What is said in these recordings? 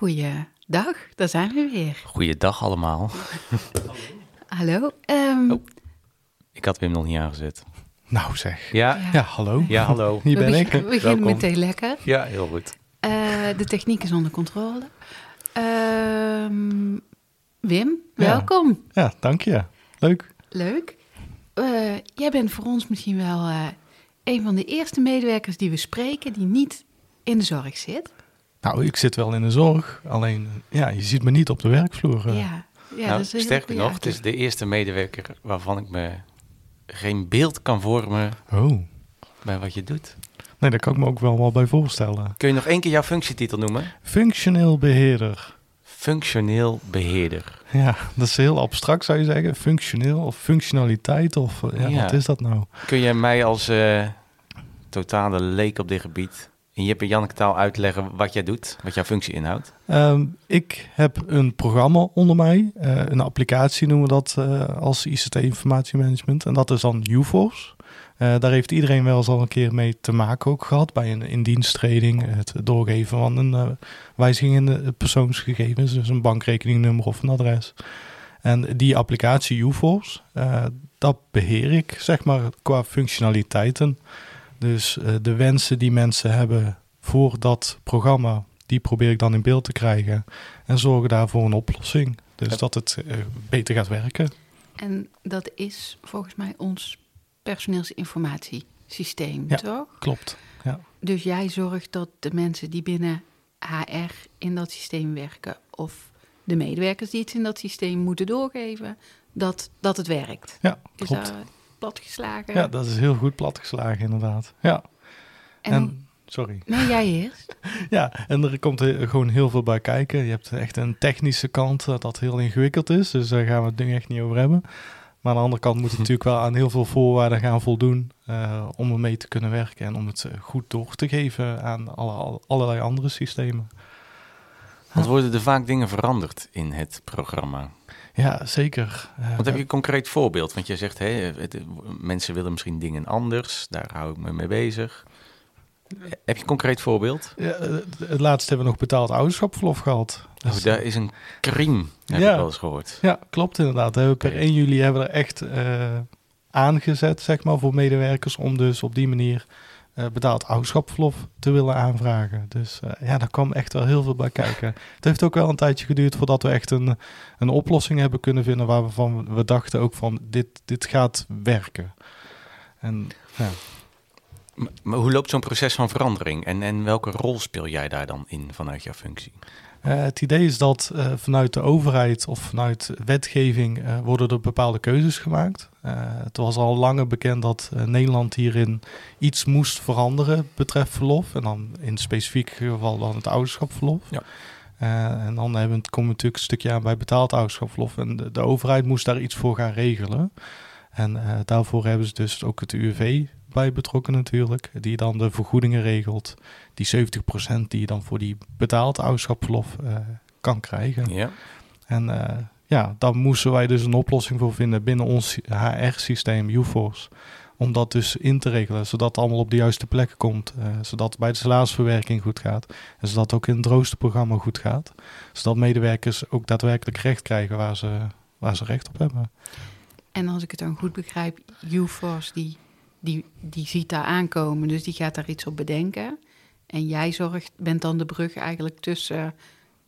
Goeiedag, daar zijn we weer. Goeiedag allemaal. Hallo. ehm, Oh. Ik had Wim nog niet aangezet. Nou zeg. Ja, Ja, hallo. ja hallo. Hier we ben ik. beg- we beginnen meteen lekker. Ja, heel goed. Eh, de techniek is onder controle. Ehm, Wim, Ja. welkom. Ja, dank je. Leuk. Leuk. Eh, jij bent voor ons misschien wel eh, een van de eerste medewerkers die we spreken die niet in de zorg zit. Nou, ik zit wel in de zorg. Alleen, ja, je ziet me niet op de werkvloer. eh. Ja, ja nou, dat is sterker nog, het is de eerste medewerker waarvan ik me geen beeld kan vormen Oh. bij wat je doet. Nee, daar kan ik me ook wel wel bij voorstellen. Kun je nog één keer jouw functietitel noemen? Functioneel beheerder. Functioneel beheerder. Ja, dat is heel abstract zou je zeggen. Functioneel of functionaliteit of eh, ja, Ja. wat is dat nou? Kun je mij als eh, totale leek op dit gebied in Jip en Janneke taal uitleggen wat jij doet, wat jouw functie inhoudt? Ehm, ik heb een programma onder mij, eh, een applicatie noemen we dat eh, als ICT informatiemanagement. En dat is dan UFOS. Eh, daar heeft iedereen wel eens al een keer mee te maken ook gehad bij een indiensttreding, het doorgeven van een wijziging in de persoonsgegevens, dus een bankrekeningnummer of een adres. En die applicatie UFOS, eh, dat beheer ik zeg maar qua functionaliteiten. Dus eh, de wensen die mensen hebben voor dat programma, die probeer ik dan in beeld te krijgen. En zorgen daarvoor een oplossing. Dus Ja. dat het eh, beter gaat werken. En dat is volgens mij ons personeelsinformatiesysteem, Ja. toch? Klopt. Ja. Dus jij zorgt dat de mensen die binnen HR in dat systeem werken, of de medewerkers die iets in dat systeem moeten doorgeven, dat, dat het werkt. Ja, Is klopt. dat platgeslagen? Ja, dat is heel goed platgeslagen inderdaad. Ja. en, En, sorry. Nee, jij eerst. Ja, en er komt he- gewoon heel veel bij kijken. Je hebt echt een technische kant eh, dat heel ingewikkeld is. Dus daar gaan we het nu echt niet over hebben. Maar aan de andere kant moet het natuurlijk wel aan heel veel voorwaarden gaan voldoen eh, om ermee te kunnen werken en om het eh, goed door te geven aan alle, al- allerlei andere systemen. Want worden er vaak dingen veranderd in het programma? Ja, zeker. Want heb je een concreet voorbeeld? Want je zegt, het- mensen willen misschien dingen anders, daar hou ik me mee bezig. Heb je een concreet voorbeeld? Ja, het laatst hebben we nog betaald ouderschapsverlof gehad. Oh, Dus, daar is een crime, heb Ja. ik wel eens gehoord. Ja, klopt inderdaad. We hebben per 1 juli hebben we er echt eh, aangezet, zeg maar, voor medewerkers om dus op die manier betaald ouderschapsverlof te willen aanvragen. Dus eh, ja, daar kwam echt wel heel veel bij kijken. Het heeft ook wel een tijdje geduurd voordat we echt een, een oplossing hebben kunnen vinden waarvan we dachten ook van dit, dit gaat werken. En ja, Maar hoe loopt zo'n proces van verandering? En, en welke rol speel jij daar dan in vanuit jouw functie? Eh, het idee is dat eh, vanuit de overheid of vanuit wetgeving eh, worden er bepaalde keuzes gemaakt. Eh, het was al langer bekend dat eh, Nederland hierin iets moest veranderen betreft verlof. En dan in het specifieke geval dan het ouderschapsverlof. Ja. Eh, en dan hebben, we natuurlijk een stukje aan bij betaald ouderschapsverlof. En de, de overheid moest daar iets voor gaan regelen. En daarvoor hebben ze dus ook het UWV bij betrokken natuurlijk. Die dan de vergoedingen regelt die 70% die je dan voor die betaald ouderschapsverlof eh, kan krijgen. Ja. En ja, daar moesten wij dus een oplossing voor vinden binnen ons HR-systeem, UFOS. Om dat dus in te regelen, zodat het allemaal op de juiste plekken komt. eh, zodat het bij de salarisverwerking goed gaat. En zodat het ook in het roosterprogramma goed gaat. Zodat medewerkers ook daadwerkelijk recht krijgen waar ze, waar ze recht op hebben. En als ik het dan goed begrijp, UForce die, die, die ziet daar aankomen, dus die gaat daar iets op bedenken. En jij zorgt, bent dan de brug eigenlijk tussen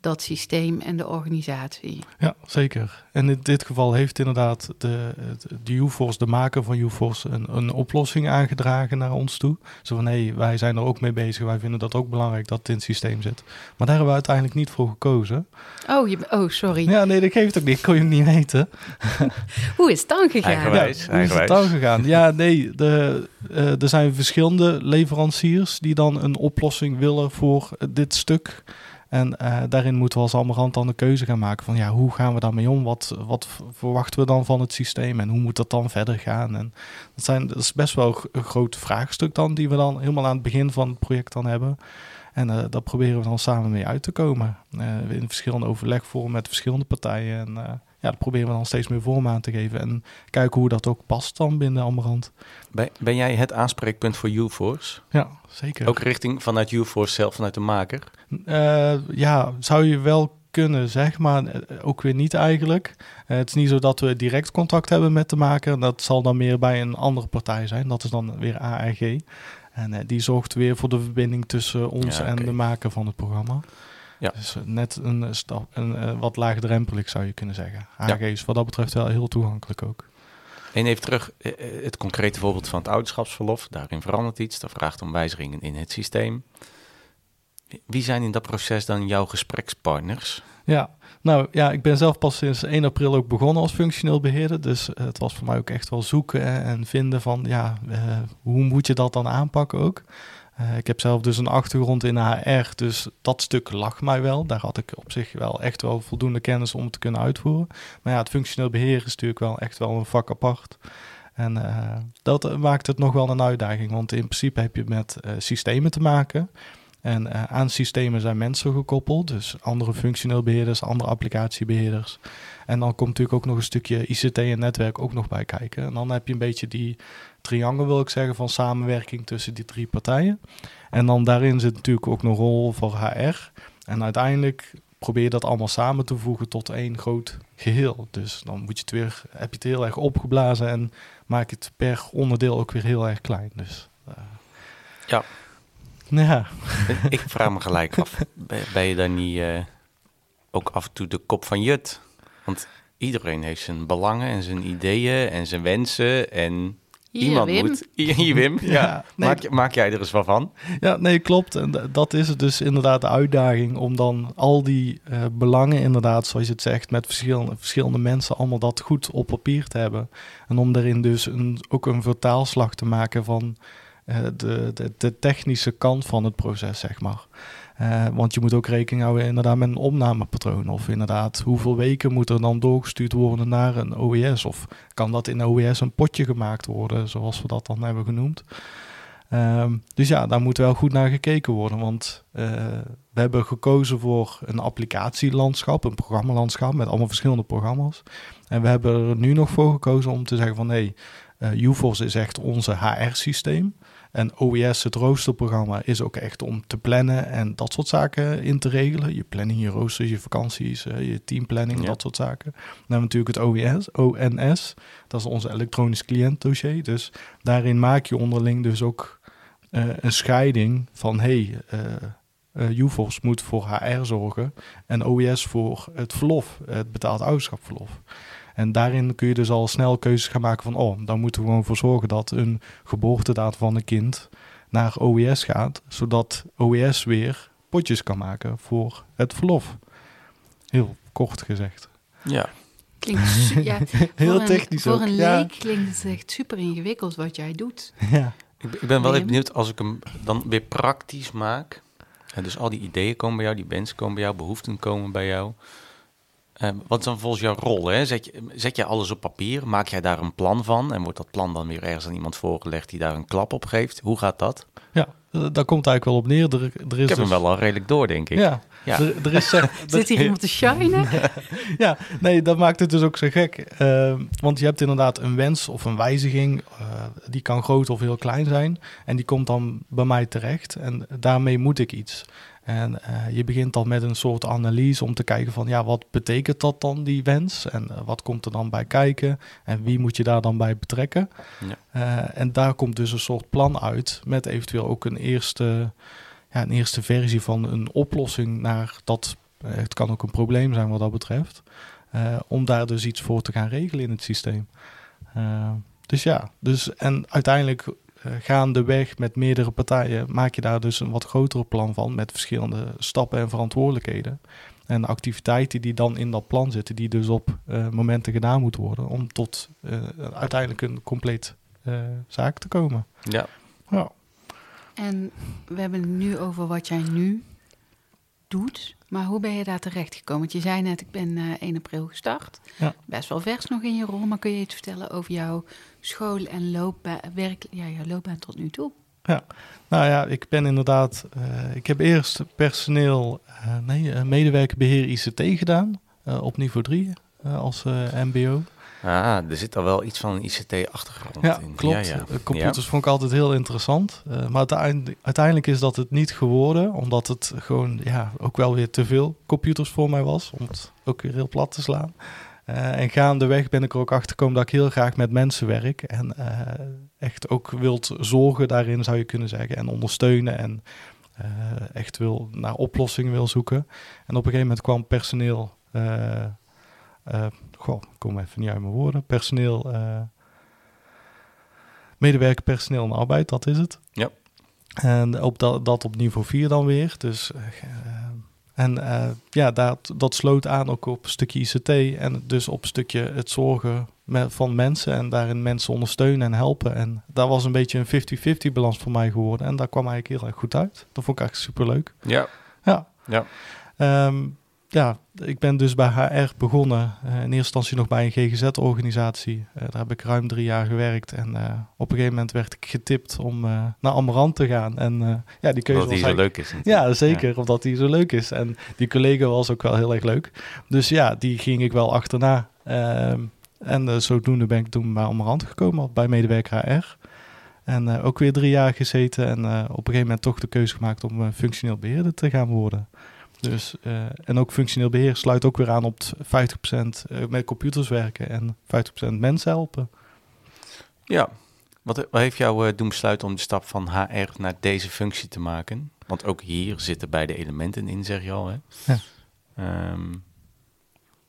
dat systeem en de organisatie. Ja, zeker. En in dit geval heeft inderdaad de, de UFOS, de maker van UFOS, een, een oplossing aangedragen naar ons toe. Zo van, hé, wij zijn er ook mee bezig. Wij vinden dat ook belangrijk dat het in het systeem zit. Maar daar hebben we uiteindelijk niet voor gekozen. Oh, je, oh sorry. Ja, nee, dat geeft ook niet. Kon je hem niet weten. Hoe is het dan gegaan? Eigenwijs, ja, hoe is het dan gegaan? Ja, nee, de, uh, er zijn verschillende leveranciers die dan een oplossing willen voor dit stuk. En uh, daarin moeten we als Amarant dan de keuze gaan maken van ja, hoe gaan we daarmee om? Wat, wat verwachten we dan van het systeem en hoe moet dat dan verder gaan? En dat, zijn, dat is best wel een groot vraagstuk dan, die we dan helemaal aan het begin van het project dan hebben. En uh, daar proberen we dan samen mee uit te komen. Uh, in verschillende overlegvormen met verschillende partijen. En ja, daar proberen we dan steeds meer vorm aan te geven. En kijken hoe dat ook past dan binnen Amarant. Ben, ben jij het aanspreekpunt voor UForce? Ja, zeker. Ook richting vanuit UForce zelf, vanuit de maker? Uh, ja, zou je wel kunnen zeggen, maar ook weer niet eigenlijk. Uh, het is niet zo dat we direct contact hebben met de maker. Dat zal dan meer bij een andere partij zijn. Dat is dan weer ARG. En uh, die zorgt weer voor de verbinding tussen ons ja, okay. en de maker van het programma. Ja. Dus net een, stap, een wat laagdrempelig zou je kunnen zeggen. Is wat dat betreft wel heel toegankelijk ook. En even terug, het concrete voorbeeld van het ouderschapsverlof. Daarin verandert iets. Dat vraagt om wijzigingen in het systeem. Wie zijn in dat proces dan jouw gesprekspartners? Ja, nou ja, ik ben zelf pas sinds 1 april ook begonnen als functioneel beheerder. Dus het was voor mij ook echt wel zoeken en vinden van, ja, hoe moet je dat dan aanpakken ook? Uh, ik heb zelf dus een achtergrond in HR, dus dat stuk lag mij wel. Daar had ik op zich wel echt wel voldoende kennis om te kunnen uitvoeren. Maar ja, het functioneel beheer is natuurlijk wel echt wel een vak apart. En dat maakt het nog wel een uitdaging, want in principe heb je met systemen te maken... En aan systemen zijn mensen gekoppeld, dus andere functioneel beheerders, andere applicatiebeheerders. En dan komt natuurlijk ook nog een stukje ICT en netwerk ook nog bij kijken. En dan heb je een beetje die triangel, wil ik zeggen, van samenwerking tussen die drie partijen. En dan daarin zit natuurlijk ook een rol voor HR. En uiteindelijk probeer je dat allemaal samen te voegen tot één groot geheel. Dus dan moet je het weer, heb je het heel erg opgeblazen en maak het per onderdeel ook weer heel erg klein. Dus, uh, ja. Ja. Ik vraag me gelijk af, ben je dan niet uh, ook af en toe de kop van Jut? Want iedereen heeft zijn belangen en zijn ideeën en zijn wensen en Hier, iemand Wim. moet... Hier, Wim, ja. Ja, nee. maak, maak jij er eens wat van? Ja, nee, klopt. En dat is het dus inderdaad de uitdaging om dan al die eh, belangen inderdaad, zoals je het zegt, met verschillende, verschillende mensen allemaal dat goed op papier te hebben. En om daarin dus een, ook een vertaalslag te maken van uh, de, de, de technische kant van het proces, zeg maar. Uh, want je moet ook rekening houden inderdaad met een opnamepatroon. Of inderdaad, hoeveel weken moet er dan doorgestuurd worden naar een OES? Of kan dat in de OES een potje gemaakt worden, zoals we dat dan hebben genoemd? Um, dus ja, daar moet wel goed naar gekeken worden. Want uh, we hebben gekozen voor een applicatielandschap, een programmalandschap met allemaal verschillende programma's. En we hebben er nu nog voor gekozen om te zeggen van nee, uh, UFOS is echt onze HR-systeem. En OES, het roosterprogramma, is ook echt om te plannen en dat soort zaken in te regelen. Je planning, je roosters, je vakanties, uh, je teamplanning, ja. dat soort zaken. Dan hebben we natuurlijk het OES, ONS, dat is onze elektronisch cliëntdossier. Dus daarin maak je onderling dus ook uh, een scheiding van hey, uh, UFOS moet voor HR zorgen en OES voor het verlof, het betaald ouderschapverlof. En daarin kun je dus al snel keuzes gaan maken van, oh, dan moeten we gewoon voor zorgen dat een geboortedatum van een kind naar OES gaat, zodat OES weer potjes kan maken voor het verlof. Heel kort gezegd. Ja. Klinkt ja, Heel voor technisch een, ook. Voor een ja. leek klinkt het echt super ingewikkeld wat jij doet. Ja. Ik, ik ben wel even benieuwd als ik hem dan weer praktisch maak. Uh, dus al die ideeën komen bij jou, die wensen komen bij jou, behoeften komen bij jou. Uh, wat is dan volgens jouw rol? Hè? Zet, je, zet je alles op papier? Maak jij daar een plan van? En wordt dat plan dan weer ergens aan iemand voorgelegd die daar een klap op geeft? Hoe gaat dat? Ja, daar komt eigenlijk wel op neer. Er, er is ik heb dus... hem wel al redelijk door, denk ik. Ja, Ja. Er, er is zeg, Zit hier iemand te shinen? ja, nee, dat maakt het dus ook zo gek. Uh, want je hebt inderdaad een wens of een wijziging. Uh, die kan groot of heel klein zijn. En die komt dan bij mij terecht. En daarmee moet ik iets. En eh, je begint dan met een soort analyse om te kijken van ja, wat betekent dat dan, die wens? En eh, wat komt er dan bij kijken? En wie moet je daar dan bij betrekken? Ja. Eh, en daar komt dus een soort plan uit met eventueel ook een eerste, ja, een eerste versie van een oplossing naar dat. het kan ook een probleem zijn wat dat betreft. om daar dus iets voor te gaan regelen in het systeem. Dus ja, dus en uiteindelijk gaandeweg met meerdere partijen maak je daar dus een wat grotere plan van met verschillende stappen en verantwoordelijkheden. En activiteiten die dan in dat plan zitten, die dus op eh, momenten gedaan moeten worden om tot eh, uiteindelijk een compleet eh, zaak te komen. Ja. Ja. En we hebben het nu over wat jij nu doet. Maar hoe ben je daar terecht gekomen? Want je zei net, ik ben eh 1 april gestart. Ja. Best wel vers nog in je rol. Maar kun je iets vertellen over jouw school en loopbaan, werk, ja, jouw loopbaan tot nu toe? Nou ja, ik ben inderdaad. eh, ik heb eerst personeel, eh, nee, eh, medewerkerbeheer ICT gedaan eh, op niveau 3 eh, als eh, MBO. Ah, er zit al wel iets van een ICT-achtergrond Ja, in. klopt. Ja, ja. Computers vond ik altijd heel interessant. Eh, maar uiteindelijk, uiteindelijk is dat het niet geworden, omdat het gewoon ja, ook wel weer te veel computers voor mij was, om het ook weer heel plat te slaan. Eh, en gaandeweg ben ik er ook achter gekomen dat ik heel graag met mensen werk. En eh, echt ook wilt zorgen daarin, zou je kunnen zeggen. En ondersteunen en eh, echt wil naar oplossingen wil zoeken. En op een gegeven moment kwam personeel... goh, ik kom even niet uit mijn woorden. Personeel... medewerker personeel en arbeid, dat is het. Ja. En op dat, dat op niveau 4 dan weer. Dus, en eh, ja, dat, dat sloot aan ook op een stukje ICT en dus op een stukje het zorgen van mensen en daarin mensen ondersteunen en helpen. En daar was een beetje een 50-50 balans voor mij geworden en daar kwam eigenlijk heel erg goed uit. Dat vond ik eigenlijk superleuk. Ja. Ja. Ja. Ehm, ja, ik ben dus bij HR begonnen. eh, in eerste instantie nog bij een GGZ-organisatie. Eh, daar heb ik ruim drie jaar gewerkt. En eh, op een gegeven moment werd ik getipt om naar Amarant te gaan. En ja, die keuze Omdat was die zo leuk is. natuurlijk. Ja, zeker. Omdat die zo leuk is. En die collega was ook wel heel erg leuk. Dus ja, die ging ik wel achterna. Ehm, en zodoende ben ik toen bij Amarant gekomen, bij medewerker HR. En ook weer drie jaar gezeten. En op een gegeven moment toch de keuze gemaakt om functioneel beheerder te gaan worden. Dus, eh, en ook functioneel beheer sluit ook weer aan op het 50% eh, met computers werken en 50% mensen helpen. Ja. Wat, wat heeft jou eh, doen besluiten om de stap van HR naar deze functie te maken? Want ook hier zitten beide elementen in, zeg je al. Hè? Ja. Ehm,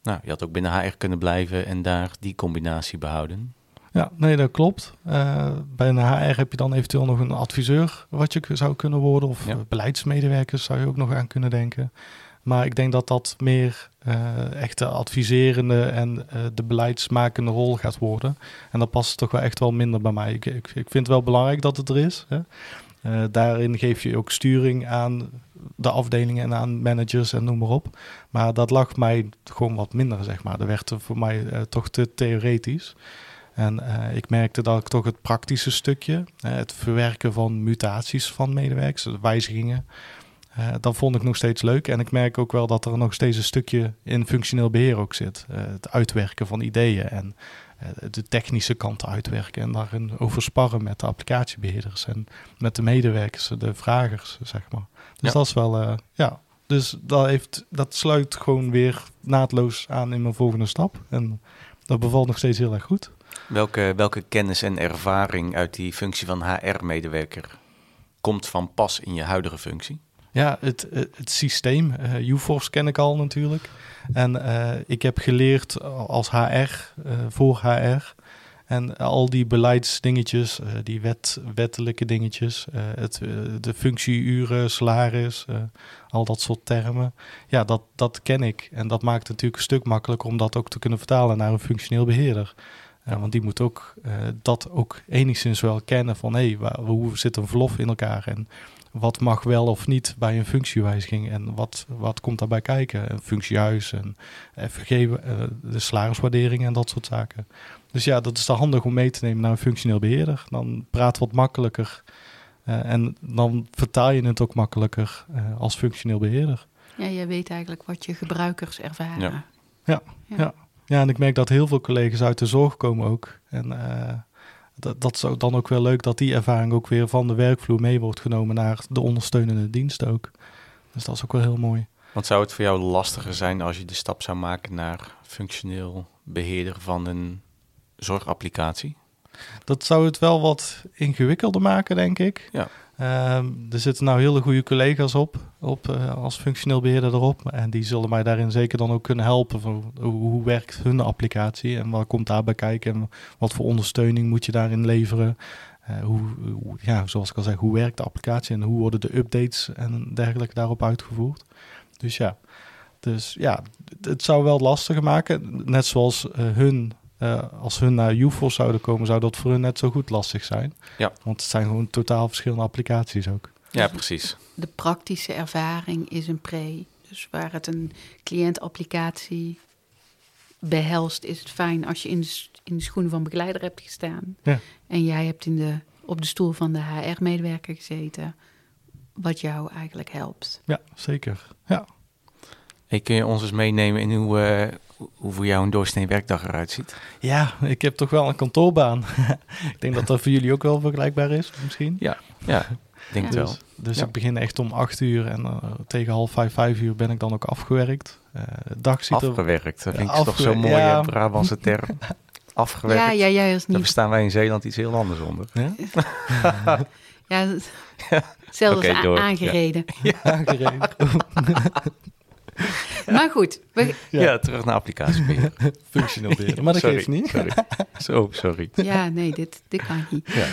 nou, je had ook binnen HR kunnen blijven en daar die combinatie behouden. Ja, nee, dat klopt. Eh, bij een HR heb je dan eventueel nog een adviseur wat je zou kunnen worden. Of Ja. beleidsmedewerkers zou je ook nog aan kunnen denken. Maar ik denk dat dat meer eh echt de adviserende en eh, de beleidsmakende rol gaat worden. En dat past toch wel echt wel minder bij mij. Ik, ik, ik vind het wel belangrijk dat het er is. Hè. Eh, daarin geef je ook sturing aan de afdelingen en aan managers en noem maar op. Maar dat lag mij gewoon wat minder, zeg maar. Dat werd er voor mij toch te theoretisch. En eh, ik merkte dat ik toch het praktische stukje, het verwerken van mutaties van medewerkers, de wijzigingen, eh, dat vond ik nog steeds leuk. En ik merk ook wel dat er nog steeds een stukje in functioneel beheer ook zit. Eh, het uitwerken van ideeën en de technische kant uitwerken. En daarin over sparren met de applicatiebeheerders en met de medewerkers, de vragers, zeg maar. Dus Ja. dat is wel, ja. Dus dat, heeft, dat sluit gewoon weer naadloos aan in mijn volgende stap. En dat bevalt nog steeds heel erg goed. Welke, welke kennis en ervaring uit die functie van HR-medewerker komt van pas in je huidige functie? Ja, het, het, systeem. UForce ken ik al natuurlijk. En eh, ik heb geleerd als HR, eh, voor HR. En al die beleidsdingetjes, die wet, wettelijke dingetjes, het, de functieuren, salaris, al dat soort termen. Ja, dat, dat ken ik. En dat maakt het natuurlijk een stuk makkelijker om dat ook te kunnen vertalen naar een functioneel beheerder. Eh, want die moet ook eh, dat ook enigszins wel kennen van hé, hey, hoe zit een verlof in elkaar en wat mag wel of niet bij een functiewijziging en wat, wat komt daarbij kijken? Een functiehuis en FG, eh, de salariswaardering en dat soort zaken. Dus ja, dat is dan handig om mee te nemen naar een functioneel beheerder. Dan praat wat makkelijker eh, en dan vertaal je het ook makkelijker eh, als functioneel beheerder. Ja, jij weet eigenlijk wat je gebruikers ervaren. Ja. Ja, en ik merk dat heel veel collega's uit de zorg komen ook. En eh, dat, dat is ook dan ook wel leuk dat die ervaring ook weer van de werkvloer mee wordt genomen naar de ondersteunende dienst ook. Dus dat is ook wel heel mooi. Want zou het voor jou lastiger zijn als je de stap zou maken naar functioneel beheerder van een zorgapplicatie? Dat zou het wel wat ingewikkelder maken, denk ik. Ja. Ehm, er zitten nou hele goede collega's op, op eh, als functioneel beheerder erop. En die zullen mij daarin zeker dan ook kunnen helpen. Van hoe, werkt hun applicatie en wat komt daarbij kijken en wat voor ondersteuning moet je daarin leveren. Eh, hoe, ja, zoals ik al zeg, hoe werkt de applicatie en hoe worden de updates en dergelijke daarop uitgevoerd. Dus ja, dus ja, het- het zou wel lastiger maken. Net zoals eh, hun, eh, als hun naar UFOS zouden komen, zou dat voor hun net zo goed lastig zijn. Ja. Want het zijn gewoon totaal verschillende applicaties ook. Ja, precies. De praktische ervaring is een pre. Dus waar het een cliëntapplicatie behelst, is het fijn als je in de, in de schoenen van begeleider hebt gestaan. Ja. En jij hebt in de, op de stoel van de HR-medewerker gezeten, wat jou eigenlijk helpt. Ja, zeker. Ja. Hey, kun je ons eens meenemen in hoe, eh, hoe- hoe voor jou een doorsnee werkdag eruit ziet? ja, ik heb toch wel een kantoorbaan. ik denk dat dat voor jullie ook wel vergelijkbaar is, misschien. Ja, ik denk het Ja. wel. Dus, dus Ja. ik begin echt om acht uur en eh, tegen half vijf, vijf uur ben ik dan ook afgewerkt. Eh de dag ziet er... Afgewerkt, dat vind ik Ja, toch zo'n afgewerkt, mooie ja. Brabantse term. Afgewerkt. Ja, ja, jij als Daar niet. verstaan wij in Zeeland iets heel anders onder. Ja? Ja, a- aangereden. Aangereden. Maar goed, we, Ja, Ja. terug naar applicatiebeheer. Functioneel beheerder. Maar dat Sorry, geeft niet. Sorry. Zo, sorry. ja, nee, dit, dit kan niet. Ja.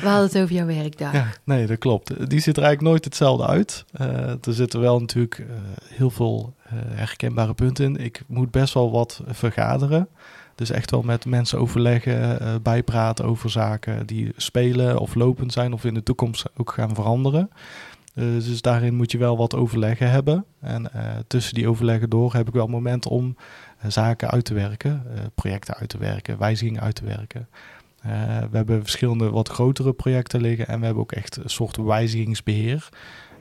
We hadden het over jouw werkdag. Ja, nee, dat klopt. Die ziet er eigenlijk nooit hetzelfde uit. Eh, er zitten wel natuurlijk eh, heel veel eh, herkenbare punten in. Ik moet best wel wat vergaderen. Dus echt wel met mensen overleggen, eh, bijpraten over zaken die spelen of lopend zijn of in de toekomst ook gaan veranderen. Eh, dus daarin moet je wel wat overleggen hebben. En eh, tussen die overleggen door heb ik wel momenten om eh, zaken uit te werken, projecten uit te werken, wijzigingen uit te werken. We hebben verschillende wat grotere projecten liggen en we hebben ook echt een soort wijzigingsbeheer.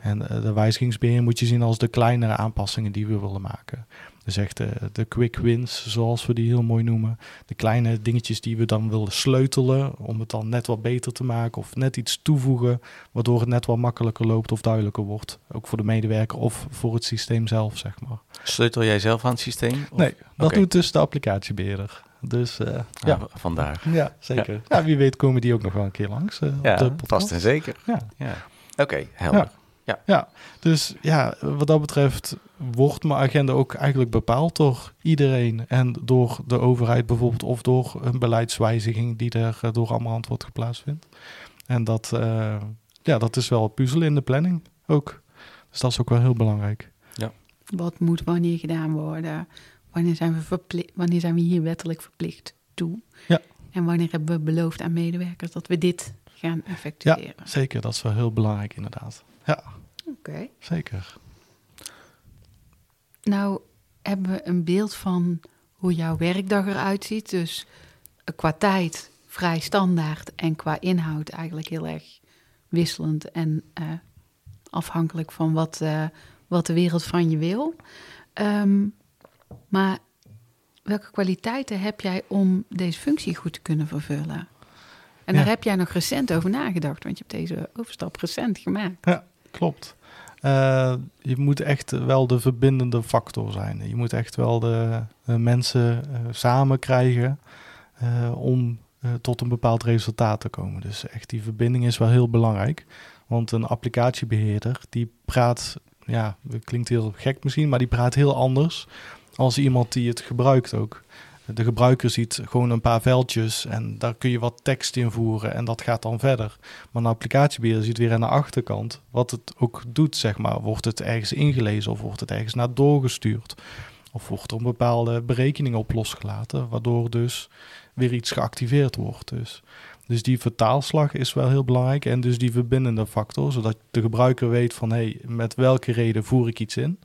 En eh, de wijzigingsbeheer moet je zien als de kleinere aanpassingen die we willen maken. Dus echt de, de quick wins, zoals we die heel mooi noemen. De kleine dingetjes die we dan willen sleutelen om het dan net wat beter te maken of net iets toevoegen, waardoor het net wat makkelijker loopt of duidelijker wordt. Ook voor de medewerker of voor het systeem zelf, zeg maar. Sleutel jij zelf aan het systeem? Of- Nee, dat doet dus de applicatiebeheerder. Dus eh, Ah, ja. v- vandaar. ja, zeker. Ja. wie weet komen die ook nog wel een keer langs. eh, op de Ja, podcast. vast en zeker. Ja. Ja. Oké, helder. Ja, dus ja, wat dat betreft wordt mijn agenda ook eigenlijk bepaald door iedereen en door de overheid bijvoorbeeld of door een beleidswijziging die er eh, door Amarant wordt geplaatst vindt. En dat, eh, ja, dat is wel puzzelen in de planning ook. Dus dat is ook wel heel belangrijk. Wat moet wanneer gedaan worden? Wanneer zijn we, verpli- wanneer zijn we hier wettelijk verplicht toe? Ja. En wanneer hebben we beloofd aan medewerkers dat we dit gaan effectueren? Zeker, dat is wel heel belangrijk inderdaad. Ja, Oké. zeker. Nou hebben we een beeld van hoe jouw werkdag eruit ziet. Dus eh, qua tijd vrij standaard en qua inhoud eigenlijk heel erg wisselend en eh, afhankelijk van wat, eh, wat de wereld van je wil. Ehm, maar welke kwaliteiten heb jij om deze functie goed te kunnen vervullen? En daar heb jij nog recent over nagedacht, want je hebt deze overstap recent gemaakt. Ja, klopt. Eh, je moet echt wel de verbindende factor zijn. Je moet echt wel de, de mensen eh, samen krijgen eh, om eh, tot een bepaald resultaat te komen. Dus echt die verbinding is wel heel belangrijk. Want een applicatiebeheerder die praat, ja, klinkt heel gek misschien, maar die praat heel anders als iemand die het gebruikt ook. De gebruiker ziet gewoon een paar veldjes en daar kun je wat tekst invoeren en dat gaat dan verder. Maar een applicatiebeheerder ziet weer aan de achterkant wat het ook doet, zeg maar. Wordt het ergens ingelezen of wordt het ergens naar doorgestuurd? Of wordt er een bepaalde berekening op losgelaten, waardoor dus weer iets geactiveerd wordt. Dus, dus die vertaalslag is wel heel belangrijk en dus die verbindende factor, zodat de gebruiker weet van hé, hey, met welke reden voer ik iets in.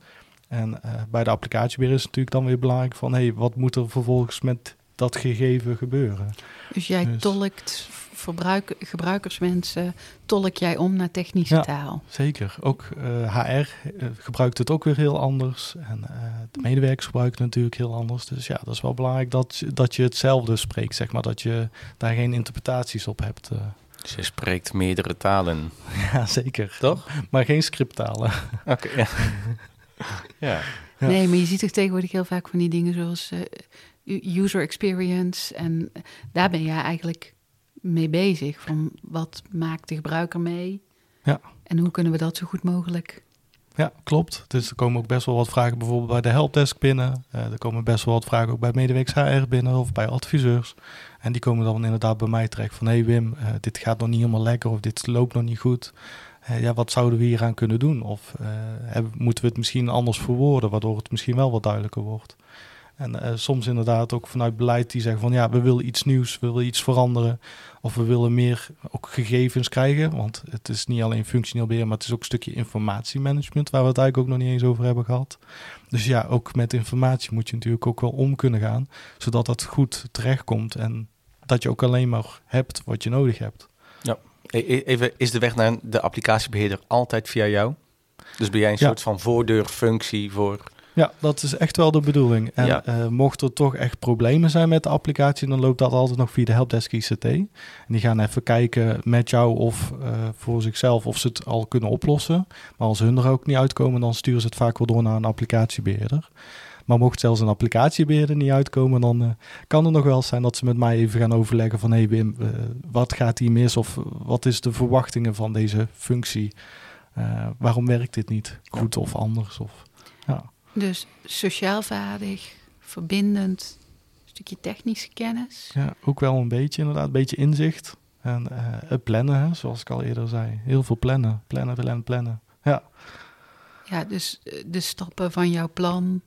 En eh, bij de applicatiebeheerder is het natuurlijk dan weer belangrijk van hé, hey, wat moet er vervolgens met dat gegeven gebeuren? Dus jij Dus- tolkt verbruik, gebruikerswensen, tolk jij om naar technische Ja. taal. Zeker. Ook eh, HR eh, gebruikt het ook weer heel anders. En eh, de medewerkers gebruiken het natuurlijk heel anders. Dus ja, dat is wel belangrijk dat, je- dat je hetzelfde spreekt, zeg maar. Dat je daar geen interpretaties op hebt. eh. Dus je spreekt meerdere talen, Ja, zeker. toch? Maar geen scripttalen. Oké, ja. ja. Ja. Nee, maar je ziet toch tegenwoordig heel vaak van die dingen zoals eh, user experience. En eh, daar ben jij eigenlijk mee bezig. Van wat maakt de gebruiker mee? Ja. En hoe kunnen we dat zo goed mogelijk? Ja, klopt. Dus er komen ook best wel wat vragen bijvoorbeeld bij de helpdesk binnen. Eh, er komen best wel wat vragen ook bij medewerkers HR binnen of bij adviseurs. En die komen dan inderdaad bij mij terecht van... hé hey Wim, eh, dit gaat nog niet helemaal lekker of dit loopt nog niet goed. Eh, ja, wat zouden we hier aan kunnen doen? Of eh, moeten we het misschien anders verwoorden... waardoor het misschien wel wat duidelijker wordt? En eh, soms inderdaad ook vanuit beleid die zeggen van... ja, we willen iets nieuws, we willen iets veranderen... Of we willen meer ook gegevens krijgen. Want het is niet alleen functioneel beheer, maar het is ook een stukje informatiemanagement, waar we het eigenlijk ook nog niet eens over hebben gehad. Dus ja, ook met informatie moet je natuurlijk ook wel om kunnen gaan, zodat dat goed terechtkomt en dat je ook alleen maar hebt wat je nodig hebt. E- Even, is de weg naar de applicatiebeheerder altijd via jou? Dus ben jij een Ja. soort van voordeurfunctie voor... Ja, dat is echt wel de bedoeling. En Ja. eh, mocht er toch echt problemen zijn met de applicatie, dan loopt dat altijd nog via de helpdesk ICT. En die gaan even kijken met jou of eh, voor zichzelf of ze het al kunnen oplossen. Maar als hun er ook niet uitkomen, dan sturen ze het vaak wel door naar een applicatiebeheerder. Maar mocht zelfs een applicatiebeheerder niet uitkomen, dan eh, kan het nog wel zijn dat ze met mij even gaan overleggen van... hé hey Wim, eh, wat gaat hier mis of wat is de verwachtingen van deze functie? Eh, waarom werkt dit niet goed of anders? Of, ja. Dus sociaal vaardig, verbindend, een stukje technische kennis. Ja, ook wel een beetje inderdaad, een beetje inzicht. En eh, het plannen, hè, zoals ik al eerder zei. Heel veel plannen, plannen, plannen, plannen. Ja, Ja, dus eh, de stappen van jouw plan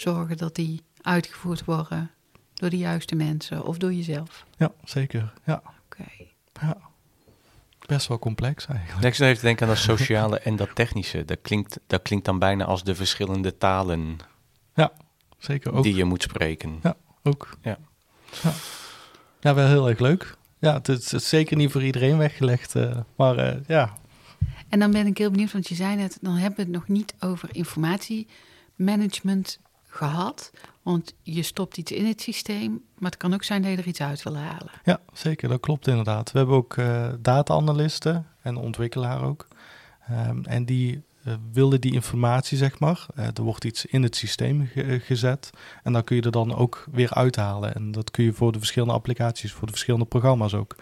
zorgen dat die uitgevoerd worden door de juiste mensen of door jezelf. ja zeker. Ja, Oké. ja. Best wel complex eigenlijk. Ik zit even denken aan dat sociale en dat technische. Dat klinkt, dat klinkt dan bijna als de verschillende talen Zeker ook. die je moet spreken. Ja. ook. Ja. ja. Ja, wel heel erg leuk. Ja, het is, het is zeker niet voor iedereen weggelegd. eh, maar eh, ja, En dan ben ik heel benieuwd, want je zei net, dan hebben we het nog niet over informatiemanagement gehad. Want je stopt iets in het systeem, maar het kan ook zijn dat je er iets uit wil halen. Ja, zeker. Dat klopt inderdaad. We hebben ook eh data-analysten en ontwikkelaar ook. Ehm, en die eh, willen die informatie, zeg maar. eh, er wordt iets in het systeem ge- gezet. En dan kun je er dan ook weer uithalen. En dat kun je voor de verschillende applicaties, voor de verschillende programma's ook.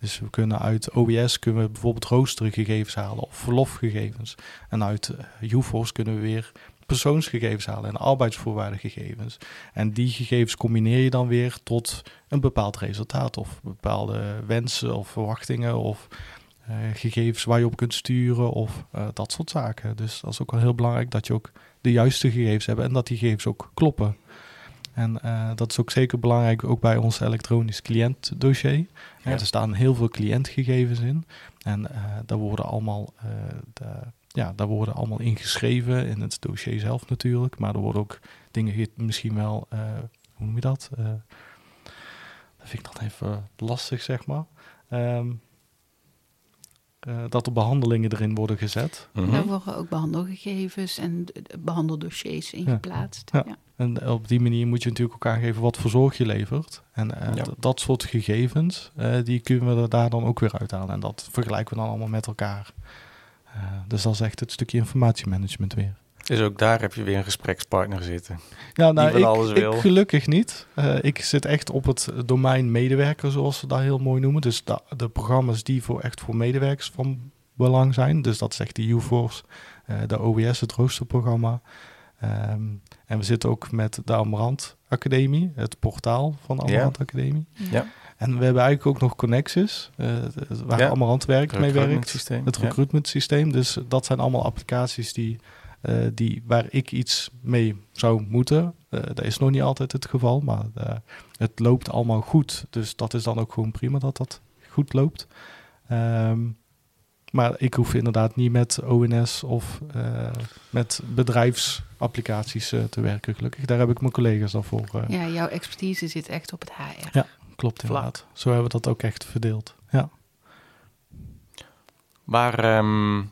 Dus we kunnen uit OBS kunnen we bijvoorbeeld roostergegevens halen of verlofgegevens. En uit UFOS kunnen we weer persoonsgegevens halen en arbeidsvoorwaardengegevens. En die gegevens combineer je dan weer tot een bepaald resultaat of bepaalde wensen of verwachtingen of eh, gegevens waar je op kunt sturen of eh, dat soort zaken. Dus dat is ook wel heel belangrijk dat je ook de juiste gegevens hebt en dat die gegevens ook kloppen. En eh, dat is ook zeker belangrijk ook bij ons elektronisch cliëntdossier. Ja. Er staan heel veel cliëntgegevens in en daar worden allemaal de, ja, daar worden allemaal ingeschreven in het dossier zelf natuurlijk, maar er worden ook dingen ge- misschien wel, eh, hoe noem je dat? Eh, dat vind ik dan even lastig, zeg maar. Ehm, eh, dat er behandelingen erin worden gezet. Mhm. Daar worden ook behandelgegevens en de- de behandeldossiers in Ja. geplaatst. Ja. Ja. En op die manier moet je natuurlijk ook aangeven wat voor zorg je levert. En eh, Ja. dat soort gegevens, die kunnen we er daar dan ook weer uithalen. En dat vergelijken we dan allemaal met elkaar. Eh, dus dat is echt het stukje informatiemanagement weer. Dus ook daar heb je weer een gesprekspartner zitten. Ja, nou, ik, alles ik wil. gelukkig niet. Eh, ik zit echt op het domein medewerker, zoals ze dat heel mooi noemen. Dus da- de programma's die voor echt voor medewerkers van belang zijn. Dus dat is echt de UForce, eh de OWS, het roosterprogramma. Ehm, en we zitten ook met de Amarant Academie, het portaal van de Ja. Amarant Academie. Ja. En we hebben eigenlijk ook nog Connexus, eh, waar Ja. Amarant werkt, mee werkt. Het recruitment systeem. Dus dat zijn allemaal applicaties die, eh, die, waar ik iets mee zou moeten. Eh, dat is nog niet altijd het geval, maar eh, het loopt allemaal goed. Dus dat is dan ook gewoon prima dat dat goed loopt. Ehm, maar ik hoef inderdaad niet met ONS of eh, met bedrijfsapplicaties eh, te werken, gelukkig. Daar heb ik mijn collega's dan voor. eh, Ja, jouw expertise zit echt op het HR. Ja. Klopt Vlak. inderdaad. Zo hebben we dat ook echt verdeeld. Ja. Waar, ehm,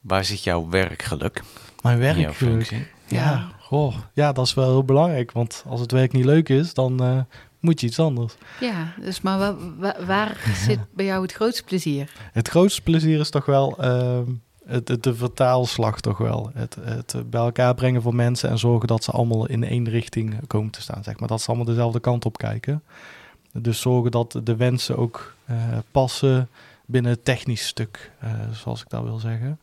waar zit jouw werkgeluk? Mijn werkgeluk. Ja, Ja. goh, ja, dat is wel heel belangrijk. Want als het werk niet leuk is, dan eh, moet je iets anders. Ja, dus maar wa- wa- waar zit bij jou het grootste plezier? Het grootste plezier is toch wel ehm, het, het- de vertaalslag toch wel. Het, het bij elkaar brengen van mensen en zorgen dat ze allemaal in één richting komen te staan. Zeg maar. Dat ze allemaal dezelfde kant op kijken. Dus zorgen dat de wensen ook eh, passen binnen het technisch stuk, eh, zoals ik dat wil zeggen.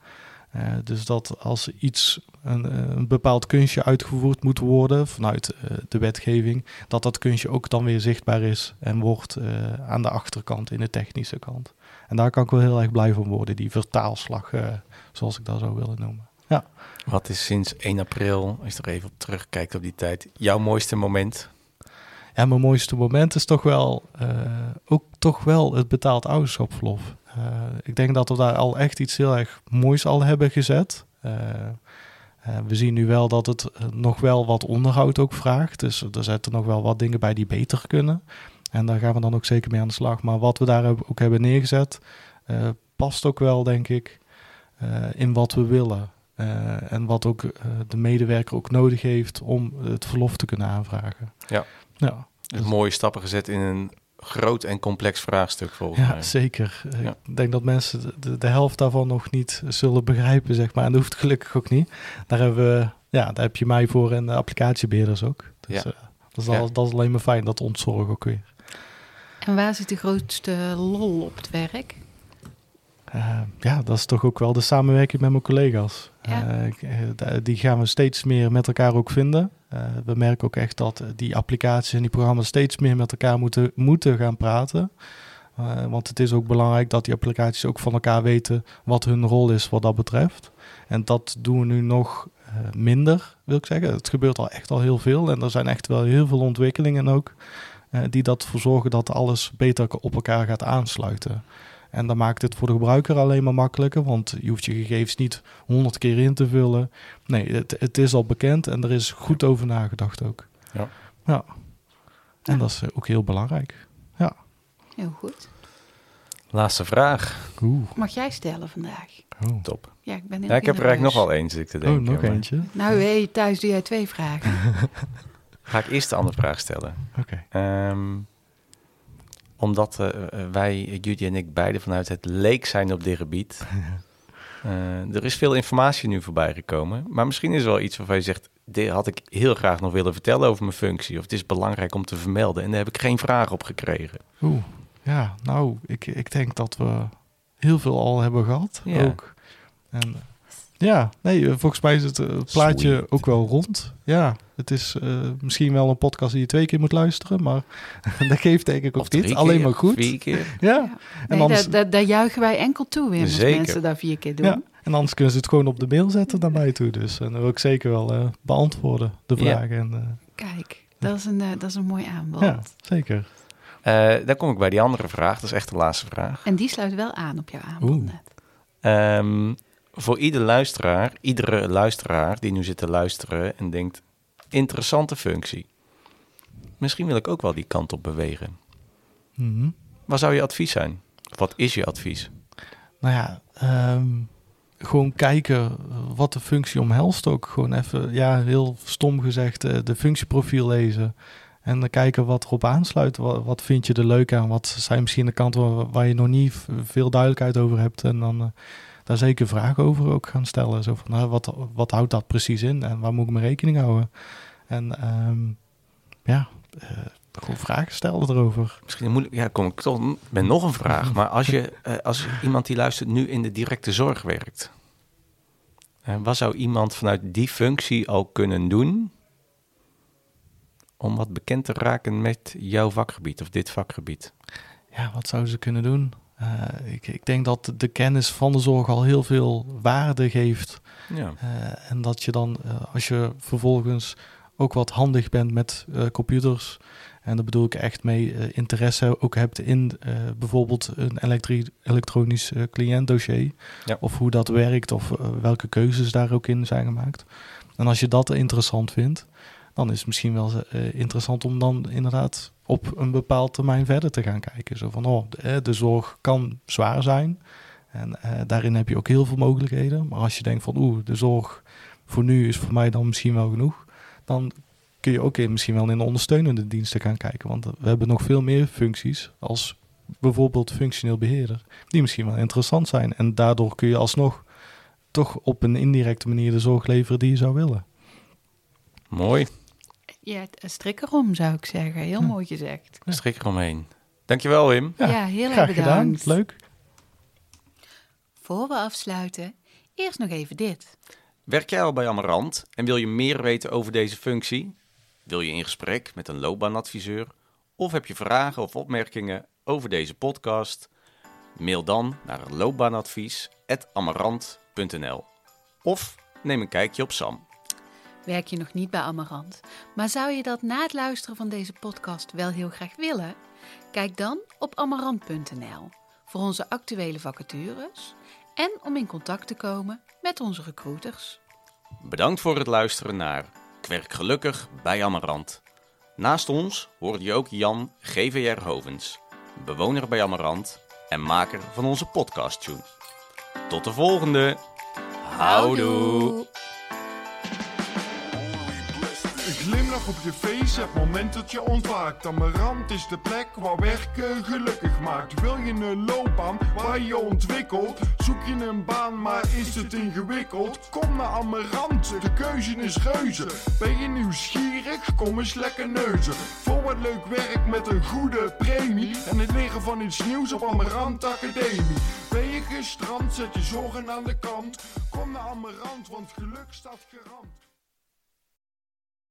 Eh, dus dat als iets, een, een bepaald kunstje uitgevoerd moet worden vanuit de wetgeving, dat dat kunstje ook dan weer zichtbaar is en wordt aan de achterkant, in de technische kant. En daar kan ik wel heel erg blij van worden, die vertaalslag, zoals ik dat zou willen noemen. Wat is sinds 1 april, als je er even op terugkijkt op die tijd, jouw mooiste moment? En mijn mooiste moment is toch wel, eh, ook toch wel het betaald ouderschapsverlof. Eh, ik denk dat we daar al echt iets heel erg moois al hebben gezet. Eh, we zien nu wel dat het nog wel wat onderhoud ook vraagt. Dus er zitten nog wel wat dingen bij die beter kunnen. En daar gaan we dan ook zeker mee aan de slag. Maar wat we daar ook hebben neergezet, past ook wel, denk ik, in wat we willen. En wat ook de medewerker ook nodig heeft om het verlof te kunnen aanvragen. Ja. Ja, Dus mooie stappen gezet in een groot en complex vraagstuk volgens ja mij. zeker. Ja. Ik denk dat mensen de- helft daarvan nog niet zullen begrijpen, zeg maar. En dat hoeft gelukkig ook niet. Daar, hebben we, ja, daar heb je mij voor en de applicatiebeheerders ook. Dus Ja. eh, dat, is Ja. al, dat is alleen maar fijn, dat ontzorg ook weer. En waar zit de grootste lol op het werk? Eh, ja, dat is toch ook wel de samenwerking met mijn collega's. Ja. Eh, die gaan we steeds meer met elkaar ook vinden. Eh, we merken ook echt dat die applicaties en die programma's steeds meer met elkaar moeten, moeten gaan praten. Eh, want het is ook belangrijk dat die applicaties ook van elkaar weten wat hun rol is wat dat betreft. En dat doen we nu nog eh, minder, wil ik zeggen. Het gebeurt al echt al heel veel en er zijn echt wel heel veel ontwikkelingen ook. die dat zorgen dat alles beter op elkaar gaat aansluiten. En dan maakt het voor de gebruiker alleen maar makkelijker, want je hoeft je gegevens niet honderd keer in te vullen. Nee, het, het is al bekend en er is goed over nagedacht ook. Ja. ja. En Ja. dat is ook heel belangrijk. Heel goed. Laatste vraag. Oeh. Mag jij stellen vandaag? Oh. Top. Ja, ik ben heel Ja, ik heb er eigenlijk nog wel ik te Oh, denken. nog maar eentje. Nou, hey, thuis doe jij twee vragen. Ga ik eerst de andere vraag stellen. Oké. Ehm, omdat eh, eh, wij, Judy en ik, beide vanuit het leek zijn op dit gebied. Eh, er is veel informatie nu voorbij gekomen. Maar misschien is er wel iets waarvan je zegt... dit had ik heel graag nog willen vertellen over mijn functie. Of het is belangrijk om te vermelden. En daar heb ik geen vraag op gekregen. Oeh. Ja, nou, ik, ik denk dat we heel veel al hebben gehad. Ja. Ook. En ja, nee, eh, volgens mij is het eh, plaatje Sweet. ook wel rond. Ja, het is eh, misschien wel een podcast die je twee keer moet luisteren, maar dat geeft denk ik ook niet. Alleen maar goed. Vier keer. Ja. Ja. En Nee, anders, daar, daar, daar juichen wij enkel toe in als mensen dat vier keer doen. ja. en anders kunnen ze het gewoon op de mail zetten naar mij toe. Dus en dan wil ik zeker wel eh, beantwoorden, de Ja. vragen. En, Kijk, dat is een, dat is een mooi aanbod. ja, zeker. Eh, dan kom ik bij die andere vraag. Dat is echt de laatste vraag. En die sluit wel aan op jouw aanbod Oeh. net. Ehm, voor ieder luisteraar, iedere luisteraar die nu zit te luisteren en denkt, interessante functie. Misschien wil ik ook wel die kant op bewegen. Mhm. Wat zou je advies zijn? Of wat is je advies? Nou ja, ehm, gewoon kijken wat de functie omhelst ook. Gewoon even, ja, heel stom gezegd, eh, de functieprofiel lezen. En dan kijken wat erop aansluit. Wat, wat vind je er leuk aan? Wat zijn misschien de kanten waar, waar je nog niet veel duidelijkheid over hebt? En dan eh, daar zeker vragen over ook gaan stellen. Zo van, nou, wat, wat houdt dat precies in? En waar moet ik mijn rekening houden? En ehm, ja, eh, gewoon vragen stellen erover. Misschien moeilijk, ja, kom ik toch met nog een vraag. Maar als je, eh, als iemand die luistert nu in de directe zorg werkt, wat zou iemand vanuit die functie al kunnen doen om wat bekend te raken met jouw vakgebied of dit vakgebied? Ja, wat zouden ze kunnen doen? Eh, ik, ik denk dat de kennis van de zorg al heel veel waarde geeft. Ja, Eh, en dat je dan, eh, als je vervolgens ook wat handig bent met computers, en daar bedoel ik echt mee interesse ook hebt in bijvoorbeeld een elektronisch cliëntdossier, Ja. of hoe dat werkt, of welke keuzes daar ook in zijn gemaakt. En als je dat interessant vindt, dan is het misschien wel interessant om dan inderdaad op een bepaald termijn verder te gaan kijken. Zo van, oh, de, eh, de zorg kan zwaar zijn. En eh, daarin heb je ook heel veel mogelijkheden. Maar als je denkt van, oeh, de zorg voor nu is voor mij dan misschien wel genoeg. Dan kun je ook in, misschien wel in de ondersteunende diensten gaan kijken. Want we hebben nog veel meer functies als bijvoorbeeld functioneel beheerder, die misschien wel interessant zijn. En daardoor kun je alsnog toch op een indirecte manier de zorg leveren die je zou willen. Mooi. Ja, een strik erom zou ik zeggen. Heel Hm. mooi gezegd. Een strik eromheen. Dankjewel, Wim. Ja, Ja, heel erg Graag gedaan, bedankt. leuk. Voor we afsluiten, eerst nog even dit. Werk jij al bij Amarant en wil je meer weten over deze functie? Wil je in gesprek met een loopbaanadviseur? Of heb je vragen of opmerkingen over deze podcast? Mail dan naar loopbaanadvies.amarant.nl Of neem een kijkje op Sam. Werk je nog niet bij Amarant, maar zou je dat na het luisteren van deze podcast wel heel graag willen? Kijk dan op amarant.nl voor onze actuele vacatures en om in contact te komen met onze recruiters. Bedankt voor het luisteren naar Kwerk Gelukkig bij Amarant. Naast ons hoorde je ook Jan GVR Hovens, bewoner bij Amarant en maker van onze podcast tune. Tot de volgende. Houdoe. Op je face, het moment dat je ontwaakt. Amarant is de plek waar werken gelukkig maakt. Wil je een loopbaan waar je ontwikkelt? Zoek je een baan, maar is het ingewikkeld? Kom naar Amarant, de keuze is reuze. Ben je nieuwsgierig? Kom eens lekker neuzen. Voor wat leuk werk met een goede premie. En het leren van iets nieuws op Amarant Academie. Ben je gestrand, zet je zorgen aan de kant. Kom naar Amarant, want geluk staat garant.